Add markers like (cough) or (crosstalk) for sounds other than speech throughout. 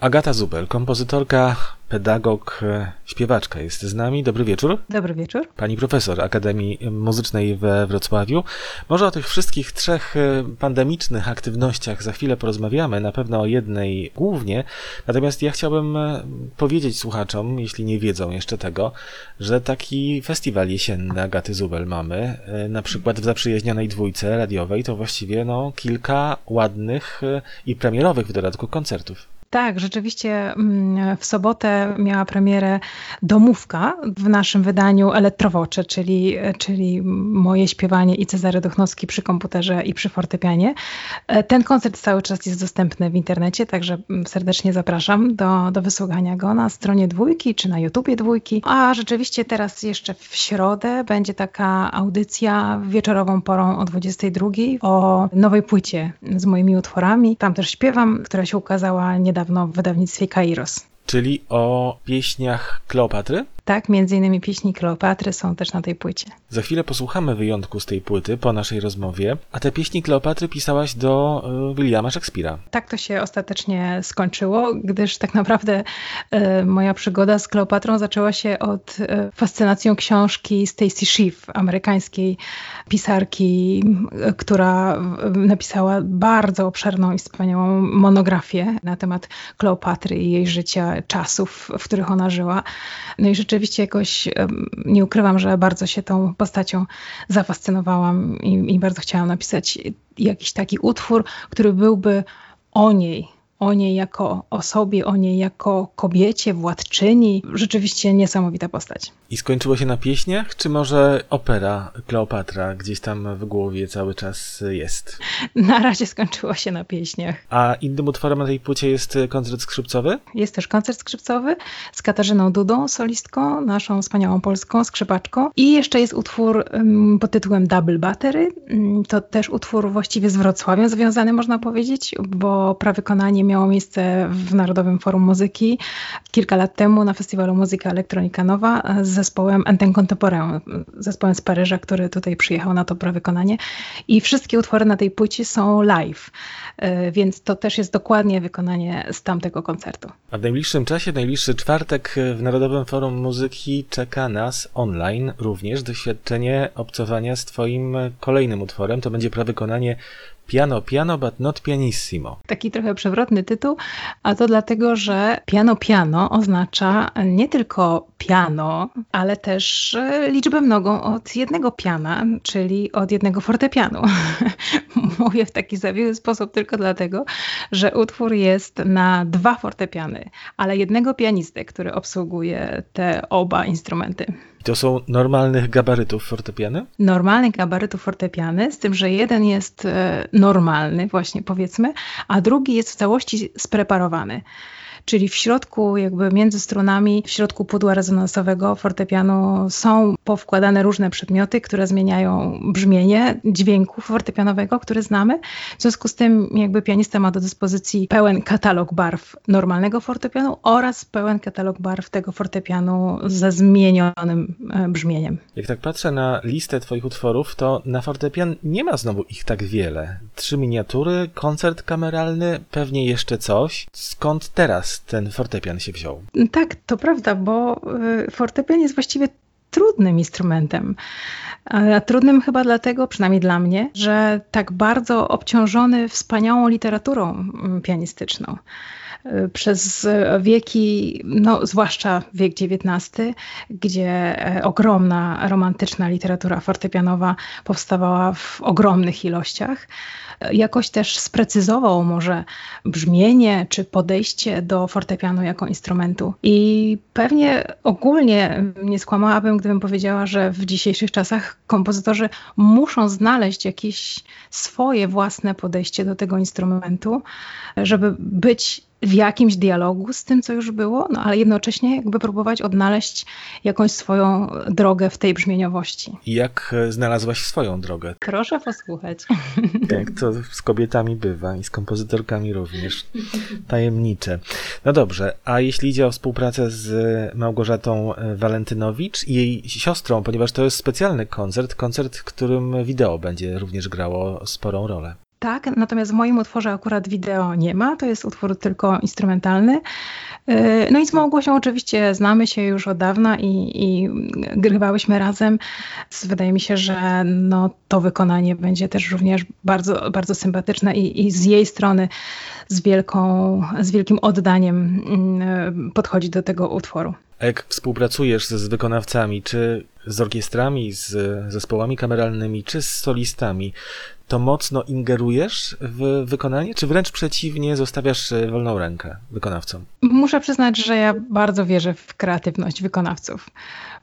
Agata Zubel, kompozytorka, pedagog, e, śpiewaczka jest z nami. Dobry wieczór. Dobry wieczór. Pani profesor Akademii Muzycznej we Wrocławiu. Może o tych wszystkich trzech e, pandemicznych aktywnościach za chwilę porozmawiamy, na pewno o jednej głównie. Natomiast ja chciałbym e, powiedzieć słuchaczom, jeśli nie wiedzą jeszcze tego, że taki festiwal jesienny Agaty Zubel mamy, na przykład w zaprzyjaźnionej dwójce radiowej, to właściwie no, kilka ładnych i premierowych w dodatku koncertów. Tak, rzeczywiście mm, w sobotę miała premierę Domówka w naszym wydaniu Elektrowocze, czyli, czyli moje śpiewanie i Cezary Duchnowski przy komputerze i przy fortepianie. E, ten koncert cały czas jest dostępny w internecie, także serdecznie zapraszam do, do wysłuchania go na stronie dwójki czy na YouTubie dwójki. A rzeczywiście teraz jeszcze w środę będzie taka audycja wieczorową porą o 22 o nowej płycie z moimi utworami. Tam też śpiewam, która się ukazała niedawno niedawno w wydawnictwie Kairos. Czyli o pieśniach Kleopatry? Tak, między innymi pieśni Kleopatry są też na tej płycie. Za chwilę posłuchamy wyjątku z tej płyty po naszej rozmowie. A te pieśni Kleopatry pisałaś do y, Williama Shakespeare'a. Tak to się ostatecznie skończyło, gdyż tak naprawdę y, moja przygoda z Kleopatrą zaczęła się od y, fascynacją książki Stacy Schiff, amerykańskiej pisarki, która napisała bardzo obszerną i wspaniałą monografię na temat Kleopatry i jej życia, czasów, w których ona żyła. No i rzeczywiście jakoś nie ukrywam, że bardzo się tą postacią zafascynowałam i, i bardzo chciałam napisać jakiś taki utwór, który byłby o niej, o niej jako osobie, o niej jako kobiecie, władczyni. Rzeczywiście niesamowita postać. I skończyło się na pieśniach, czy może opera Kleopatra gdzieś tam w głowie cały czas jest? (laughs) Na razie skończyło się na pieśniach. A innym utworem na tej płycie jest koncert skrzypcowy? Jest też koncert skrzypcowy z Katarzyną Dudą, solistką, naszą wspaniałą polską skrzypaczką. I jeszcze jest utwór pod tytułem Double Battery. Um, to też utwór właściwie z Wrocławiem związany, można powiedzieć, bo prawykonanie miało miejsce w Narodowym Forum Muzyki kilka lat temu na festiwalu Muzyka Elektronika Nowa z zespołem Anten Contemporain, zespołem z Paryża, który tutaj przyjechał na to prawykonanie. I wszystkie utwory na tej płycie są live, e, więc to też jest dokładnie wykonanie z tamtego koncertu. A w najbliższym czasie, najbliższy czwartek w Narodowym Forum Muzyki czeka nas online również doświadczenie obcowania z Twoim kolejnym utworem. To będzie prawykonanie Piano piano, but not pianissimo. Taki trochę przewrotny tytuł, a to dlatego, że piano piano oznacza nie tylko piano, ale też e, liczbę mnogą od jednego piana, czyli od jednego fortepianu. (laughs) Mówię w taki zawiły sposób tylko dlatego, że utwór jest na dwa fortepiany, ale jednego pianistę, który obsługuje te oba instrumenty. To są normalnych gabarytów fortepiany? Normalnych gabarytów fortepiany, z tym, że jeden jest e, normalny, właśnie powiedzmy, a drugi jest w całości spreparowany czyli w środku, jakby między strunami, w środku pudła rezonansowego fortepianu są powkładane różne przedmioty, które zmieniają brzmienie dźwięku fortepianowego, który znamy. W związku z tym jakby pianista ma do dyspozycji pełen katalog barw normalnego fortepianu oraz pełen katalog barw tego fortepianu ze zmienionym e, brzmieniem. Jak tak patrzę na listę twoich utworów, to na fortepian nie ma znowu ich tak wiele. Trzy miniatury, koncert kameralny, pewnie jeszcze coś. Skąd teraz ten fortepian się wziął. Tak, to prawda, bo y, fortepian jest właściwie trudnym instrumentem. A trudnym chyba dlatego, przynajmniej dla mnie, że tak bardzo obciążony wspaniałą literaturą mm, pianistyczną przez wieki, no zwłaszcza wiek XIX, gdzie e, ogromna romantyczna literatura fortepianowa powstawała w ogromnych ilościach jakoś też sprecyzował może brzmienie czy podejście do fortepianu jako instrumentu. I pewnie ogólnie nie skłamałabym, gdybym powiedziała, że w dzisiejszych czasach kompozytorzy muszą znaleźć jakieś swoje własne podejście do tego instrumentu, żeby być w jakimś dialogu z tym, co już było, no ale jednocześnie jakby próbować odnaleźć jakąś swoją drogę w tej brzmieniowości. I jak e, znalazłaś swoją drogę? Proszę posłuchać. (laughs) Jak to z kobietami bywa i z kompozytorkami również. Tajemnicze. No dobrze, a jeśli idzie o współpracę z Małgorzatą e, Walentynowicz i jej siostrą, ponieważ to jest specjalny koncert, koncert, w którym wideo będzie również grało sporą rolę. Tak, natomiast w moim utworze akurat wideo nie ma, to jest utwór tylko instrumentalny. E, no i z Małgosią oczywiście znamy się już od dawna i, i grywałyśmy razem. Wydaje mi się, że no, to wykonanie będzie też również bardzo, bardzo sympatyczne i, i z jej strony z, wielką, z wielkim oddaniem mm, podchodzi do tego utworu. A jak współpracujesz z wykonawcami, czy z orkiestrami, z zespołami kameralnymi, czy z solistami, to mocno ingerujesz w wykonanie, czy wręcz przeciwnie, zostawiasz wolną rękę wykonawcom? Muszę przyznać, że ja bardzo wierzę w kreatywność wykonawców.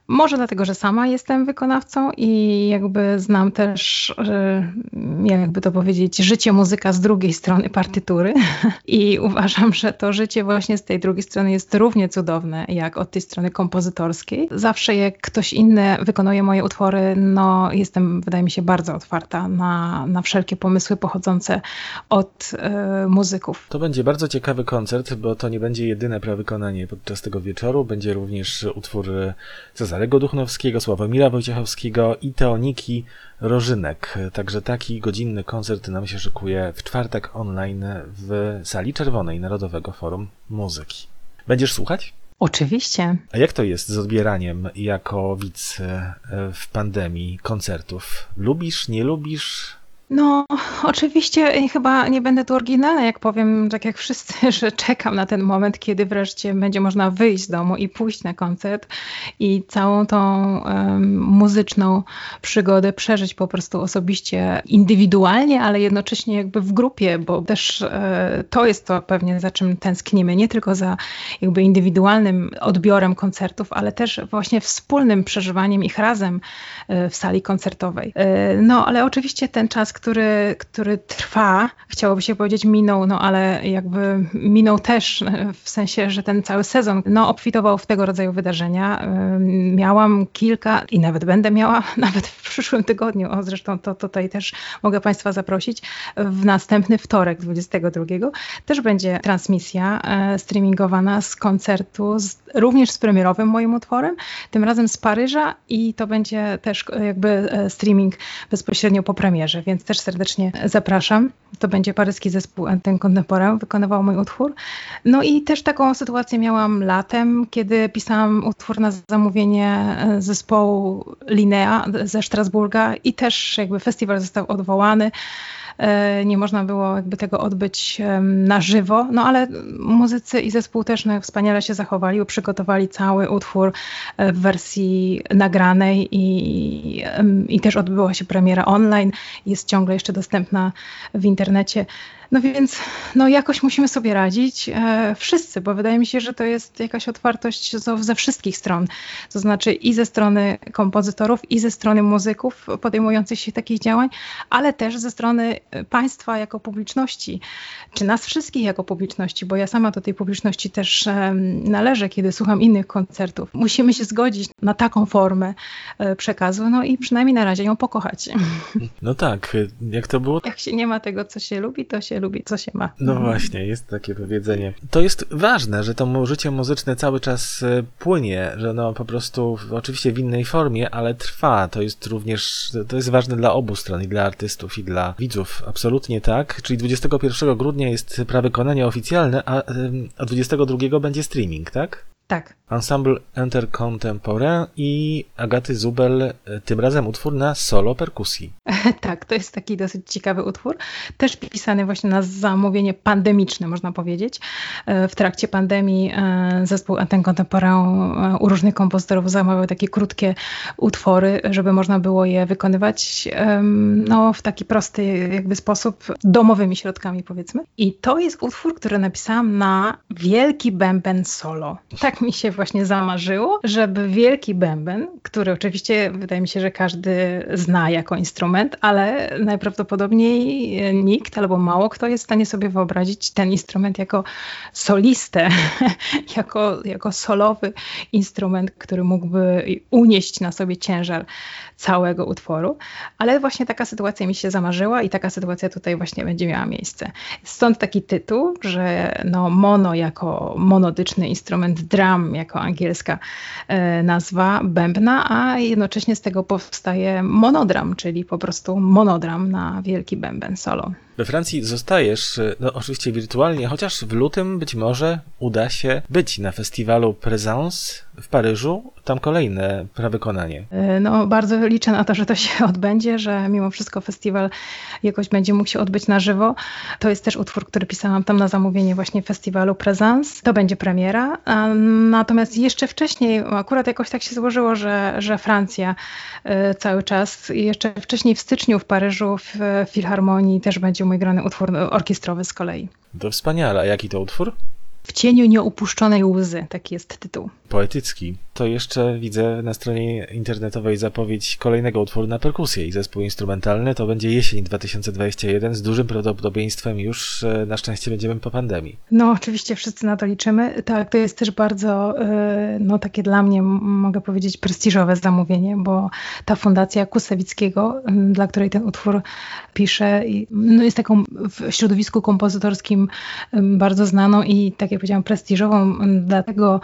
Może dlatego, że sama jestem wykonawcą i jakby znam też, jakby to powiedzieć, życie muzyka z drugiej strony partytury (laughs) i uważam, że to życie właśnie z tej drugiej strony jest równie cudowne jak od tej strony kompozytorskiej. Zawsze jak ktoś inny wykonuje moje utwory, no jestem, wydaje mi się, bardzo otwarta na, na wszelkie pomysły pochodzące od y, muzyków. To będzie bardzo ciekawy koncert, bo to nie będzie jedyne prawykonanie podczas tego wieczoru. Będzie również utwór Cezarego Duchnowskiego, Sławomira Wojciechowskiego i Teoniki Rożynek. Także taki godzinny koncert nam się szykuje w czwartek online w sali czerwonej Narodowego Forum Muzyki. Będziesz słuchać? Oczywiście. A jak to jest z odbieraniem jako widz e, w pandemii koncertów? Lubisz, nie lubisz? No, (laughs) oczywiście chyba nie będę tu oryginalna, jak powiem, tak jak wszyscy, (laughs) że czekam na ten moment, kiedy wreszcie będzie można wyjść z domu i pójść na koncert i całą tą um, muzyczną przygodę przeżyć po prostu osobiście, indywidualnie, ale jednocześnie jakby w grupie, bo też e, to jest to pewnie, za czym tęsknimy, nie tylko za jakby indywidualnym odbiorem koncertów, ale też właśnie wspólnym przeżywaniem ich razem e, w sali koncertowej. E, no, ale oczywiście ten czas, który, który trwa, chciałoby się powiedzieć minął, no ale jakby minął też w sensie, że ten cały sezon no, obfitował w tego rodzaju wydarzenia. Miałam kilka i nawet będę miała, (laughs) nawet w przyszłym tygodniu, o zresztą to tutaj też mogę Państwa zaprosić, w następny wtorek 22 też będzie transmisja e, streamingowana z koncertu, z, również z premierowym moim utworem, tym razem z Paryża i to będzie też jakby e, streaming bezpośrednio po premierze, więc też serdecznie zapraszam. To będzie paryski zespół Ten Contemporain, wykonywał mój utwór. No i też taką sytuację miałam latem, kiedy pisałam utwór na zamówienie zespołu Linea ze Strasburga i też jakby festiwal został odwołany. E, nie można było jakby tego odbyć na żywo, no ale muzycy i zespół też no, wspaniale się zachowali, przygotowali cały utwór e, w wersji nagranej i, i też odbyła się premiera online, jest ciągle jeszcze dostępna w internecie. No więc no jakoś musimy sobie radzić e, wszyscy, bo wydaje mi się, że to jest jakaś otwartość ze wszystkich stron. To znaczy i ze strony kompozytorów, i ze strony muzyków podejmujących się takich działań, ale też ze strony państwa jako publiczności, czy nas wszystkich jako publiczności, bo ja sama do tej publiczności też e, należę, kiedy słucham innych koncertów. Musimy się zgodzić na taką formę e, przekazu, no i przynajmniej na razie ją pokochać. No tak, jak to było? Jak się nie ma tego, co się lubi, to się lubi, co się ma. No właśnie, jest takie powiedzenie. To jest ważne, że to życie muzyczne cały czas e, płynie, że no po prostu oczywiście w innej formie, ale trwa. To jest również, to jest ważne dla obu stron, i dla artystów, i dla widzów. Absolutnie tak. Czyli 21 grudnia jest prawykonanie oficjalne, a, a 22 będzie streaming, tak? Tak. Ensemble Enter Contemporain i Agaty Zubel, e, tym razem utwór na solo perkusji. (laughs) tak, to jest taki dosyć ciekawy utwór, też pisany właśnie na zamówienie pandemiczne, można powiedzieć. E, w trakcie pandemii e, zespół Enter Contemporain u różnych kompozytorów zamawiał takie krótkie utwory, żeby można było je wykonywać no, w taki prosty jakby sposób, domowymi środkami powiedzmy. I to jest utwór, który napisałam na wielki bęben solo. Tak mi się właśnie zamarzyło, żeby wielki bęben, który oczywiście wydaje mi się, że każdy zna jako instrument, ale najprawdopodobniej nikt albo mało kto jest w stanie sobie wyobrazić ten instrument jako solistę, (laughs) jako, jako solowy instrument, który mógłby unieść na sobie ciężar całego utworu. Ale właśnie taka sytuacja mi się zamarzyła i taka sytuacja tutaj właśnie będzie miała miejsce. Stąd taki tytuł, że no mono jako monodyczny instrument drum jako angielska e, nazwa bębna, a jednocześnie z tego powstaje monodram, czyli po prostu monodram na wielki bęben solo. We Francji zostajesz, no oczywiście wirtualnie, chociaż w lutym być może uda się być na festiwalu Présence w Paryżu. Tam kolejne prawykonanie. No bardzo liczę na to, że to się (laughs) odbędzie, że mimo wszystko festiwal jakoś będzie mógł się odbyć na żywo. To jest też utwór, który pisałam tam na zamówienie właśnie festiwalu Présence. To będzie premiera. Natomiast jeszcze wcześniej, akurat jakoś tak się złożyło, że, że Francja cały czas, jeszcze wcześniej w styczniu w Paryżu w Filharmonii też będzie mój grany utwór orkiestrowy z kolei. To wspaniale. A jaki to utwór? W cieniu nieupuszczonej łzy, taki jest tytuł. Poetycki. To jeszcze widzę na stronie internetowej zapowiedź kolejnego utworu na perkusję i zespół instrumentalny. To będzie jesień 2021 z dużym prawdopodobieństwem już e, na szczęście będziemy po pandemii. No oczywiście wszyscy na to liczymy. Tak, to jest też bardzo e, no takie dla mnie mogę powiedzieć prestiżowe zamówienie, bo ta fundacja Kusewickiego, dla której ten utwór piszę, no jest taką w środowisku kompozytorskim bardzo znaną i tak jak powiedziałam prestiżową dlatego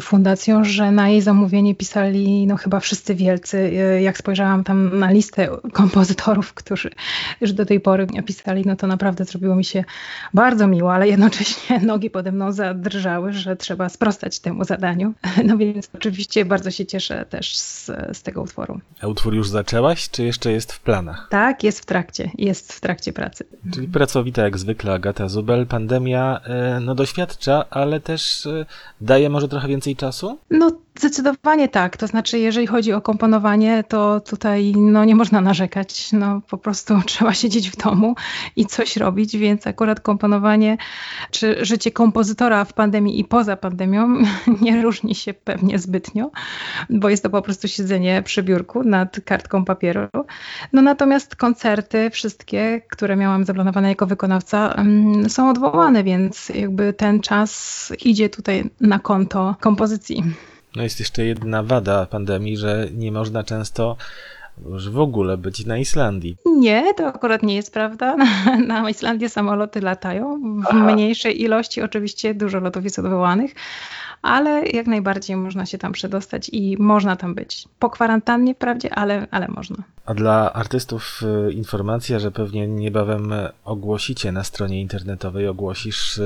fundacją, że na jej zamówienie pisali no chyba wszyscy wielcy. Jak spojrzałam tam na listę kompozytorów, którzy już do tej pory pisali, no to naprawdę zrobiło mi się bardzo miło, ale jednocześnie (laughs) nogi pode mną zadrżały, że trzeba sprostać temu zadaniu. (laughs) No więc oczywiście bardzo się cieszę też z, z tego utworu. A utwór już zaczęłaś, czy jeszcze jest w planach? Tak, jest w trakcie, jest w trakcie pracy. Czyli pracowita jak zwykle Agata Zubel. Pandemia no ale też daje może trochę więcej czasu? No zdecydowanie tak. To znaczy, jeżeli chodzi o komponowanie, to tutaj no, nie można narzekać. No, po prostu (laughs) trzeba siedzieć w domu i coś robić, więc akurat komponowanie czy życie kompozytora w pandemii i poza pandemią (laughs) nie różni się pewnie zbytnio, bo jest to po prostu siedzenie przy biurku nad kartką papieru. No natomiast koncerty, wszystkie, które miałam zaplanowane jako wykonawca, są odwołane, więc jakby ten czas idzie tutaj na konto kompozycji. No jest jeszcze jedna wada pandemii, że nie można często już w ogóle być na Islandii. Nie, to akurat nie jest prawda. (laughs) Na Islandię samoloty latają w mniejszej ilości, oczywiście dużo lotów jest odwołanych, ale jak najbardziej można się tam przedostać i można tam być. Po kwarantannie wprawdzie, ale, ale można. A dla artystów informacja, że pewnie niebawem ogłosicie na stronie internetowej, ogłosisz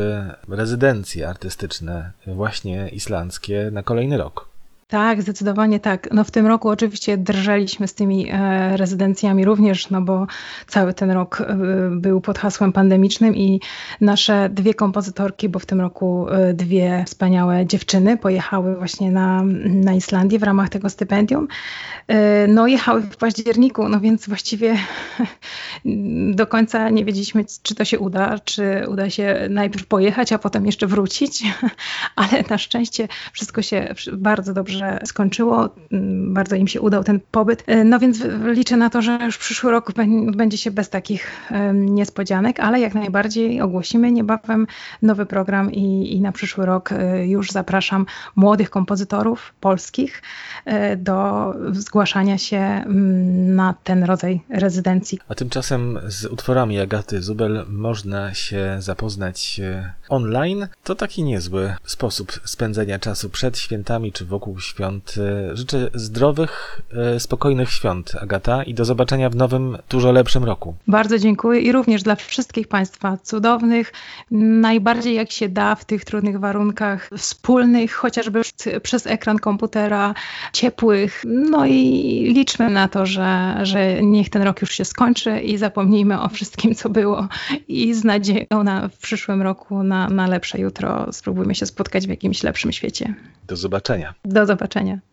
rezydencje artystyczne właśnie islandzkie na kolejny rok. Tak, zdecydowanie tak. No w tym roku oczywiście drżeliśmy z tymi e, rezydencjami również, no bo cały ten rok e, był pod hasłem pandemicznym i nasze dwie kompozytorki, bo w tym roku e, dwie wspaniałe dziewczyny pojechały właśnie na, na Islandię w ramach tego stypendium. No jechały w październiku, no więc właściwie (laughs) do końca nie wiedzieliśmy, czy to się uda, czy uda się najpierw pojechać, a potem jeszcze wrócić, (laughs) ale na szczęście wszystko się bardzo dobrze skończyło. Mm, bardzo im się udał ten pobyt. E, no więc liczę na to, że już przyszły rok będzie się bez takich niespodzianek, ale jak najbardziej ogłosimy niebawem nowy program i, i na przyszły rok e, już zapraszam młodych kompozytorów polskich e, do zgłaszania się mm, na ten rodzaj rezydencji. A tymczasem z utworami Agaty Zubel można się zapoznać online. To taki niezły sposób spędzenia czasu przed świętami czy wokół świąt. E, życzę zdrowych, e, spokojnych świąt, Agata, i do zobaczenia w nowym, dużo lepszym roku. Bardzo dziękuję i również dla wszystkich Państwa cudownych, najbardziej jak się da w tych trudnych warunkach, wspólnych, chociażby przez ekran komputera, ciepłych. No i liczmy na to, że, że niech ten rok już się skończy i zapomnijmy o wszystkim, co było i z nadzieją na w przyszłym roku na, na lepsze jutro spróbujmy się spotkać w jakimś lepszym świecie. Do zobaczenia. Do zobaczenia.